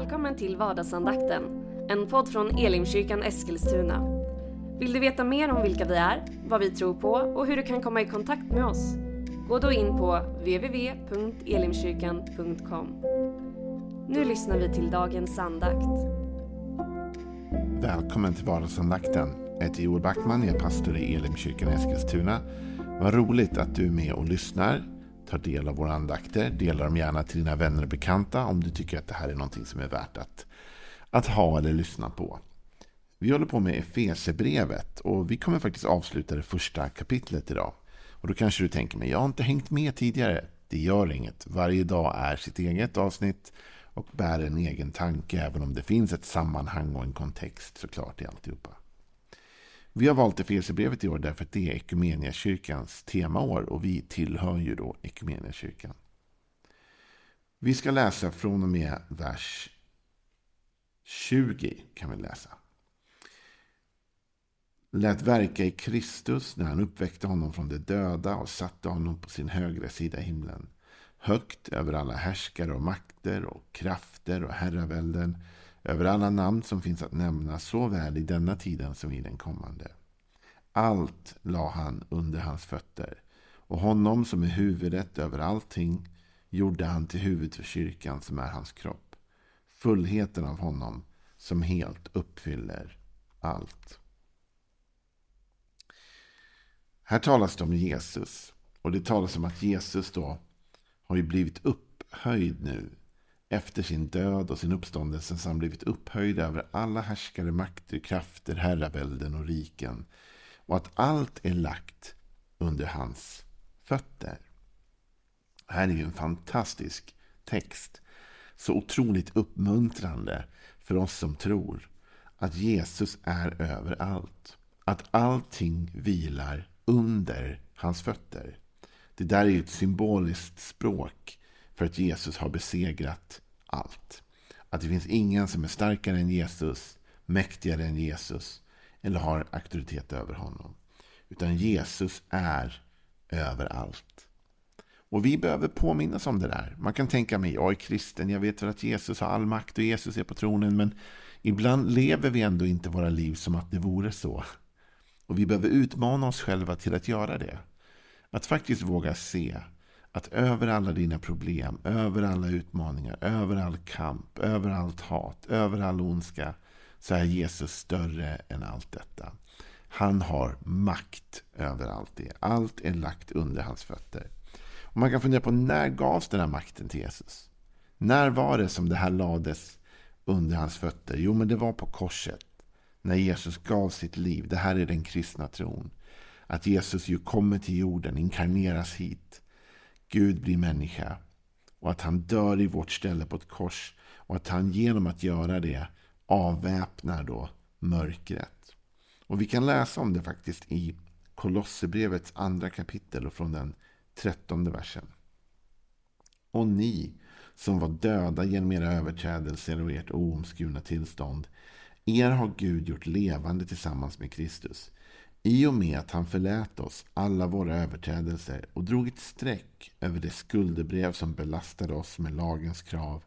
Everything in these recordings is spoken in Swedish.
Välkommen till vardagsandakten, en podd från Elimkyrkan Eskilstuna. Vill du veta mer om vilka vi är, vad vi tror på och hur du kan komma i kontakt med oss? Gå då in på www.elimkyrkan.com. Nu lyssnar vi till dagens andakt. Välkommen till vardagsandakten. Jag heter Joel Backman, jag är pastor i Elimkyrkan Eskilstuna. Vad roligt att du är med och lyssnar tar del av våra andakter. Dela dem gärna till dina vänner och bekanta om du tycker att det här är någonting som är värt att, att ha eller lyssna på. Vi håller på med Efesebrevet och vi kommer faktiskt avsluta det första kapitlet idag. Och då kanske du tänker mig, jag har inte hängt med tidigare. Det gör inget. Varje dag är sitt eget avsnitt och bär en egen tanke även om det finns ett sammanhang och en kontext såklart i alltihopa. Vi har valt Efesierbrevet i år därför att det är Ekumeniakyrkans temaår och vi tillhör ju då Ekumeniakyrkan. Vi ska läsa från och med vers 20 kan vi läsa. Lät verka i Kristus när han uppväckte honom från de döda och satte honom på sin högra sida i himlen. Högt över alla härskare och makter och krafter och herravälden över alla namn som finns att nämna såväl i denna tiden som i den kommande. Allt la han under hans fötter och honom som är huvudet över allting gjorde han till huvud för kyrkan som är hans kropp. Fullheten av honom som helt uppfyller allt. Här talas det om Jesus. Och det talas om att Jesus då har ju blivit upphöjd nu efter sin död och sin uppståndelse som blivit upphöjd över alla härskare, makter, krafter, herravälden och riken. Och att allt är lagt under hans fötter. Det här är ju en fantastisk text. Så otroligt uppmuntrande för oss som tror att Jesus är överallt. Att allting vilar under hans fötter. Det där är ju ett symboliskt språk för att Jesus har besegrat allt. Att det finns ingen som är starkare än Jesus, mäktigare än Jesus eller har auktoritet över honom. Utan Jesus är överallt. Och vi behöver påminnas om det där. Man kan tänka mig, jag är kristen, jag vet väl att Jesus har all makt och Jesus är på tronen. Men ibland lever vi ändå inte våra liv som att det vore så. Och vi behöver utmana oss själva till att göra det. Att faktiskt våga se att över alla dina problem, över alla utmaningar, över all kamp, över allt hat, över all ondska så är Jesus större än allt detta. Han har makt över allt det. Allt är lagt under hans fötter. Och man kan fundera på när gavs den här makten till Jesus? När var det som det här lades under hans fötter? Jo, men det var på korset. När Jesus gav sitt liv. Det här är den kristna tron. Att Jesus ju kommer till jorden, inkarneras hit. Gud blir människa. Och att han dör i vårt ställe på ett kors. Och att han genom att göra det avväpnar då mörkret. Och vi kan läsa om det faktiskt i Kolosserbrevets andra kapitel och från den trettonde versen. Och ni som var döda genom era överträdelser och ert oomskurna tillstånd. Er har Gud gjort levande tillsammans med Kristus. I och med att han förlät oss alla våra överträdelser och drog ett streck över det skuldebrev som belastade oss med lagens krav.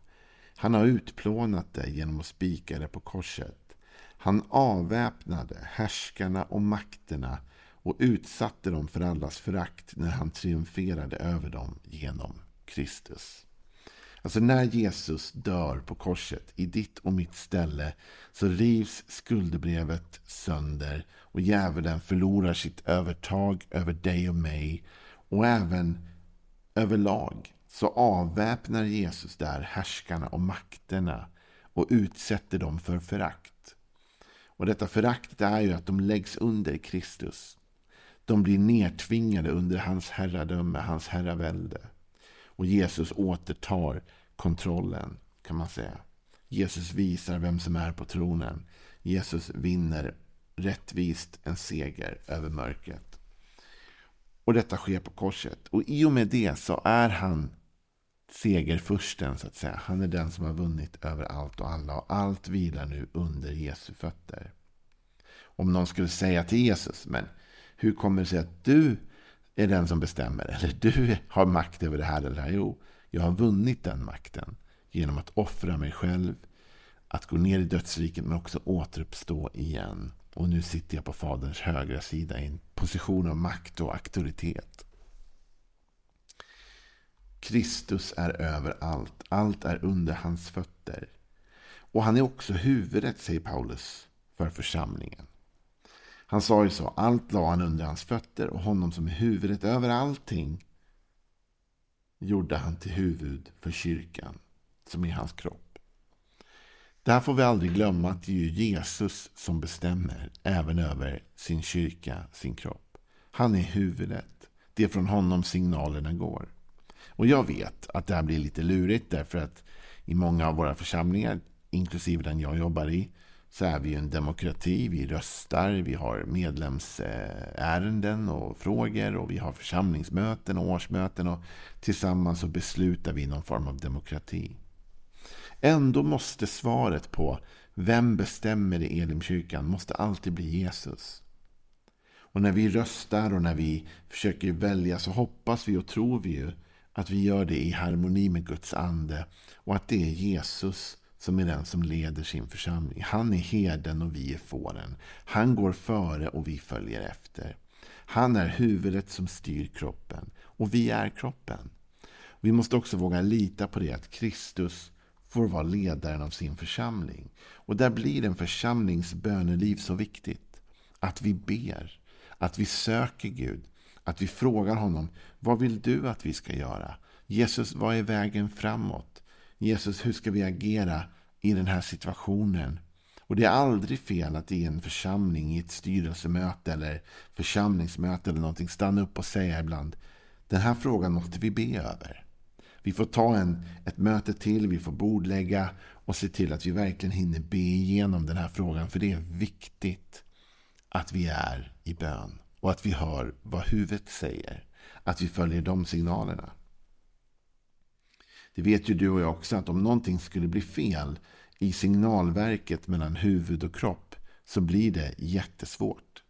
Han har utplånat det genom att spika det på korset. Han avväpnade härskarna och makterna och utsatte dem för allas förakt när han triumferade över dem genom Kristus. Alltså när Jesus dör på korset i ditt och mitt ställe så rivs skuldebrevet sönder och djävulen förlorar sitt övertag över dig och mig och även överlag så avväpnar Jesus där härskarna och makterna och utsätter dem för förakt. Och detta förakt är ju att de läggs under Kristus. De blir nedtvingade under hans herradöme, hans herravälde. Och Jesus återtar kontrollen kan man säga. Jesus visar vem som är på tronen. Jesus vinner rättvist en seger över mörkret. Och detta sker på korset. Och i och med det så är han segerfursten så att säga. Han är den som har vunnit över allt och alla. Och allt vilar nu under Jesu fötter. Om någon skulle säga till Jesus, men hur kommer det sig att du är den som bestämmer? Eller du har makt över det här eller det här? Jo, jag har vunnit den makten genom att offra mig själv, att gå ner i dödsriket men också återuppstå igen. Och nu sitter jag på Faderns högra sida i en position av makt och auktoritet. Kristus är över allt. Allt är under hans fötter. Och han är också huvudet, säger Paulus, för församlingen. Han sa ju så, allt la han under hans fötter och honom som är huvudet över allting gjorde han till huvud för kyrkan, som är hans kropp. Där får vi aldrig glömma att det är Jesus som bestämmer även över sin kyrka, sin kropp. Han är huvudet. Det är från honom signalerna går. Och jag vet att det här blir lite lurigt därför att i många av våra församlingar, inklusive den jag jobbar i, så är vi ju en demokrati. Vi röstar, vi har medlemsärenden och frågor och vi har församlingsmöten och årsmöten och tillsammans så beslutar vi någon form av demokrati. Ändå måste svaret på vem bestämmer i Elimkyrkan måste alltid bli Jesus. Och när vi röstar och när vi försöker välja så hoppas vi och tror vi ju att vi gör det i harmoni med Guds ande och att det är Jesus som är den som leder sin församling. Han är herden och vi är fåren. Han går före och vi följer efter. Han är huvudet som styr kroppen och vi är kroppen. Vi måste också våga lita på det att Kristus får vara ledaren av sin församling. Och där blir en församlings böneliv så viktigt. Att vi ber, att vi söker Gud, att vi frågar honom, vad vill du att vi ska göra? Jesus, vad är vägen framåt? Jesus, hur ska vi agera i den här situationen? Och det är aldrig fel att i en församling, i ett styrelsemöte eller församlingsmöte eller någonting stanna upp och säga ibland, den här frågan måste vi be över. Vi får ta en, ett möte till, vi får bordlägga och se till att vi verkligen hinner be igenom den här frågan. För det är viktigt att vi är i bön och att vi hör vad huvudet säger. Att vi följer de signalerna. Det vet ju du och jag också att om någonting skulle bli fel i signalverket mellan huvud och kropp så blir det jättesvårt.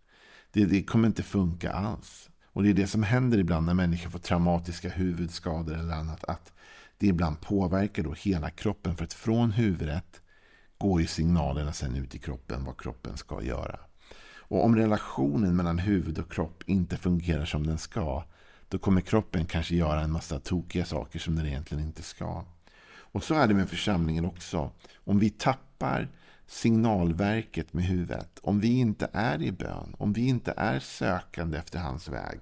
Det, det kommer inte funka alls. Och det är det som händer ibland när människor får traumatiska huvudskador eller annat. Att det ibland påverkar då hela kroppen. För att från huvudet går ju signalerna sen ut i kroppen vad kroppen ska göra. Och om relationen mellan huvud och kropp inte fungerar som den ska då kommer kroppen kanske göra en massa tokiga saker som den egentligen inte ska. Och så är det med församlingen också. Om vi tappar signalverket med huvudet, om vi inte är i bön, om vi inte är sökande efter hans väg,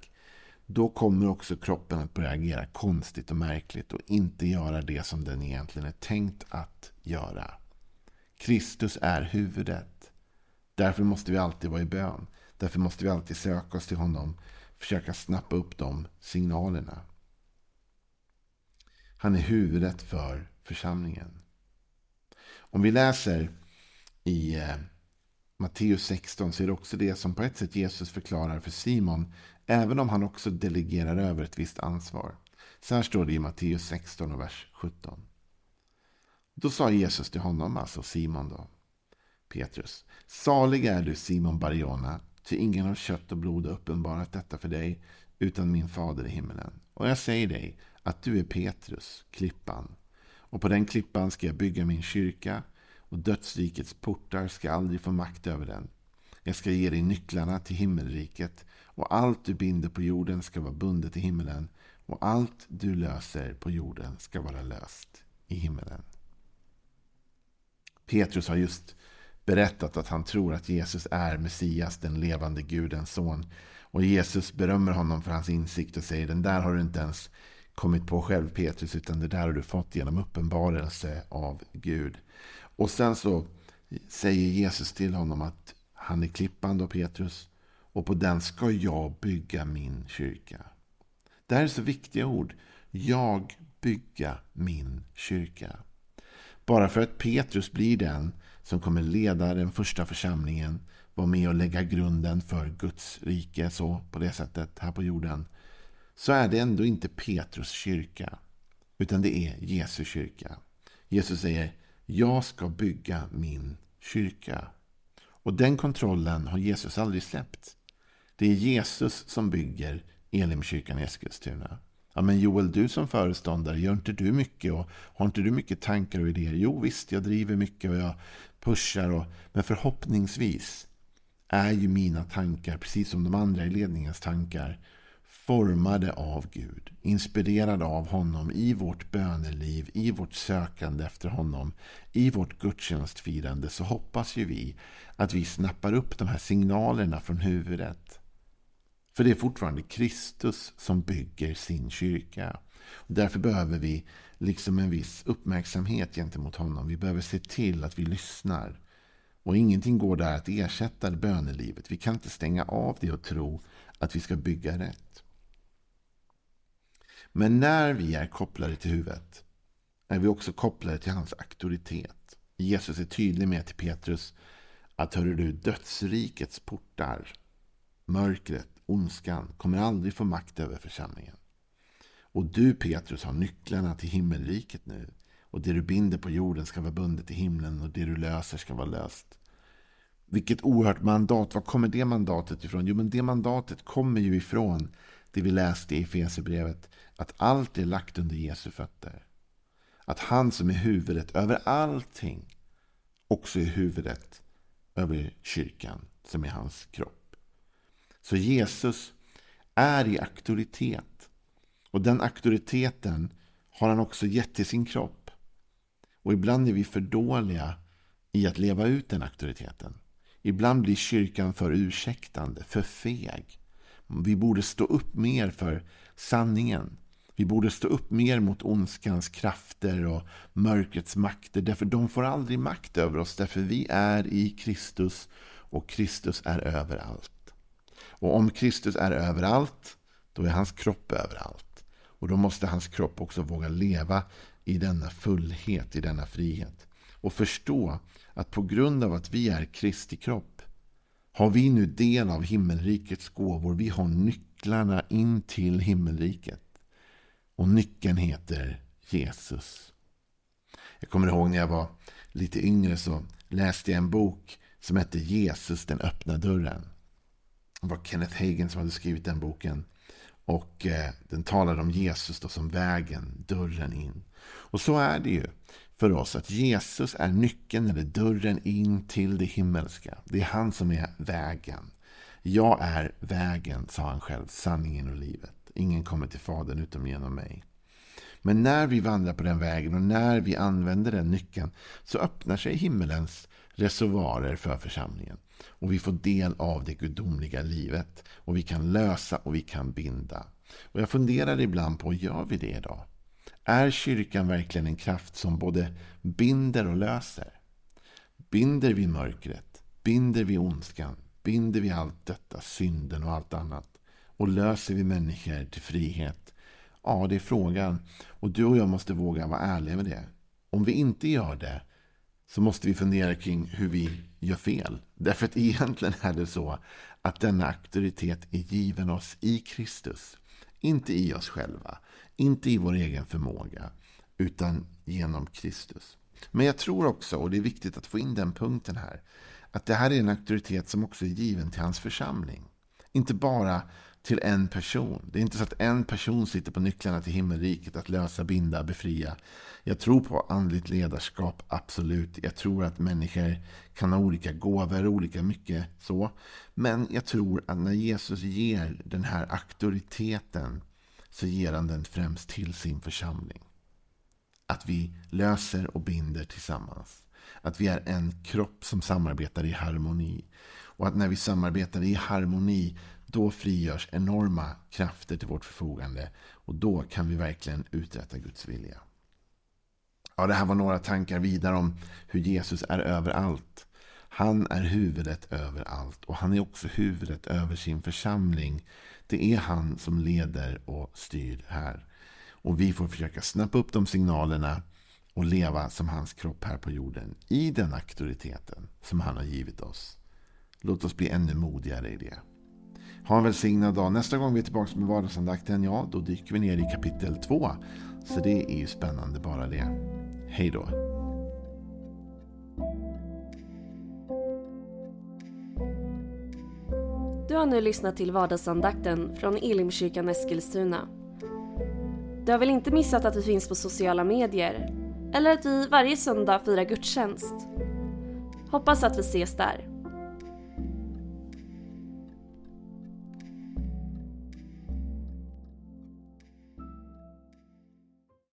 då kommer också kroppen att börja agera konstigt och märkligt och inte göra det som den egentligen är tänkt att göra. Kristus är huvudet. Därför måste vi alltid vara i bön. Därför måste vi alltid söka oss till honom försöka snappa upp de signalerna. Han är huvudet för församlingen. Om vi läser i eh, Matteus 16 så är det också det som på ett sätt Jesus förklarar för Simon. Även om han också delegerar över ett visst ansvar. Så här står det i Matteus 16 och vers 17. Då sa Jesus till honom, alltså Simon då, Petrus. Salig är du Simon Barjona, Ty ingen av kött och blod har uppenbarat detta för dig, utan min fader i himmelen. Och jag säger dig att du är Petrus, klippan. Och på den klippan ska jag bygga min kyrka, och dödsrikets portar ska aldrig få makt över den. Jag ska ge dig nycklarna till himmelriket, och allt du binder på jorden ska vara bundet i himmelen, och allt du löser på jorden ska vara löst i himmelen. Petrus har just berättat att han tror att Jesus är Messias, den levande Gudens son. Och Jesus berömmer honom för hans insikt och säger den där har du inte ens kommit på själv Petrus utan det där har du fått genom uppenbarelse av Gud. Och sen så säger Jesus till honom att han är klippan då Petrus och på den ska jag bygga min kyrka. Det här är så viktiga ord. Jag bygga min kyrka. Bara för att Petrus blir den som kommer leda den första församlingen, vara med och lägga grunden för Guds rike så på det sättet här på jorden, så är det ändå inte Petrus kyrka, utan det är Jesu kyrka. Jesus säger, jag ska bygga min kyrka. Och den kontrollen har Jesus aldrig släppt. Det är Jesus som bygger Elimkyrkan i Eskilstuna. Ja, men Joel, du som föreståndare, gör inte du mycket? Och har inte du mycket tankar och idéer? Jo, visst, jag driver mycket och jag pushar. Och, men förhoppningsvis är ju mina tankar, precis som de andra i ledningens tankar, formade av Gud, inspirerade av honom i vårt böneliv, i vårt sökande efter honom, i vårt gudstjänstfirande så hoppas ju vi att vi snappar upp de här signalerna från huvudet. För det är fortfarande Kristus som bygger sin kyrka. Och därför behöver vi liksom en viss uppmärksamhet gentemot honom. Vi behöver se till att vi lyssnar. Och ingenting går där att ersätta bönelivet. Vi kan inte stänga av det och tro att vi ska bygga rätt. Men när vi är kopplade till huvudet är vi också kopplade till hans auktoritet. Jesus är tydlig med till Petrus att hör du dödsrikets portar, mörkret, ondskan kommer aldrig få makt över församlingen. Och du Petrus har nycklarna till himmelriket nu. Och det du binder på jorden ska vara bundet i himlen och det du löser ska vara löst. Vilket oerhört mandat. Var kommer det mandatet ifrån? Jo, men det mandatet kommer ju ifrån det vi läste i Efesierbrevet. Att allt är lagt under Jesu fötter. Att han som är huvudet över allting också är huvudet över kyrkan som är hans kropp. Så Jesus är i auktoritet. Och den auktoriteten har han också gett till sin kropp. Och ibland är vi för dåliga i att leva ut den auktoriteten. Ibland blir kyrkan för ursäktande, för feg. Vi borde stå upp mer för sanningen. Vi borde stå upp mer mot ondskans krafter och mörkrets makter. Därför de får aldrig makt över oss. Därför vi är i Kristus och Kristus är överallt. Och om Kristus är överallt, då är hans kropp överallt. Och då måste hans kropp också våga leva i denna fullhet, i denna frihet. Och förstå att på grund av att vi är Kristi kropp har vi nu del av himmelrikets gåvor. Vi har nycklarna in till himmelriket. Och nyckeln heter Jesus. Jag kommer ihåg när jag var lite yngre så läste jag en bok som hette Jesus den öppna dörren. Det var Kenneth Hagen som hade skrivit den boken. Och eh, den talade om Jesus då som vägen, dörren in. Och så är det ju för oss att Jesus är nyckeln eller dörren in till det himmelska. Det är han som är vägen. Jag är vägen, sa han själv, sanningen och livet. Ingen kommer till Fadern utom genom mig. Men när vi vandrar på den vägen och när vi använder den nyckeln så öppnar sig himmelens reservoarer för församlingen. Och vi får del av det gudomliga livet. Och vi kan lösa och vi kan binda. Och jag funderar ibland på, gör vi det idag? Är kyrkan verkligen en kraft som både binder och löser? Binder vi mörkret? Binder vi ondskan? Binder vi allt detta, synden och allt annat? Och löser vi människor till frihet? Ja, det är frågan. Och du och jag måste våga vara ärliga med det. Om vi inte gör det så måste vi fundera kring hur vi gör fel. Därför att egentligen är det så att denna auktoritet är given oss i Kristus. Inte i oss själva, inte i vår egen förmåga, utan genom Kristus. Men jag tror också, och det är viktigt att få in den punkten här, att det här är en auktoritet som också är given till hans församling. Inte bara till en person. Det är inte så att en person sitter på nycklarna till himmelriket att lösa, binda, befria. Jag tror på andligt ledarskap, absolut. Jag tror att människor kan ha olika gåvor, olika mycket så. Men jag tror att när Jesus ger den här auktoriteten så ger han den främst till sin församling. Att vi löser och binder tillsammans. Att vi är en kropp som samarbetar i harmoni. Och att när vi samarbetar i harmoni då frigörs enorma krafter till vårt förfogande. Och då kan vi verkligen uträtta Guds vilja. Ja, det här var några tankar vidare om hur Jesus är överallt. Han är huvudet över allt och han är också huvudet över sin församling. Det är han som leder och styr här. Och vi får försöka snappa upp de signalerna och leva som hans kropp här på jorden i den auktoriteten som han har givit oss. Låt oss bli ännu modigare i det. Ha en välsignad dag. Nästa gång vi är tillbaka med vardagsandakten, ja, då dyker vi ner i kapitel 2. Så det är ju spännande bara det. Hej då. Du har nu lyssnat till vardagsandakten från Elimkyrkan Eskilstuna. Du har väl inte missat att vi finns på sociala medier? Eller att vi varje söndag firar gudstjänst? Hoppas att vi ses där.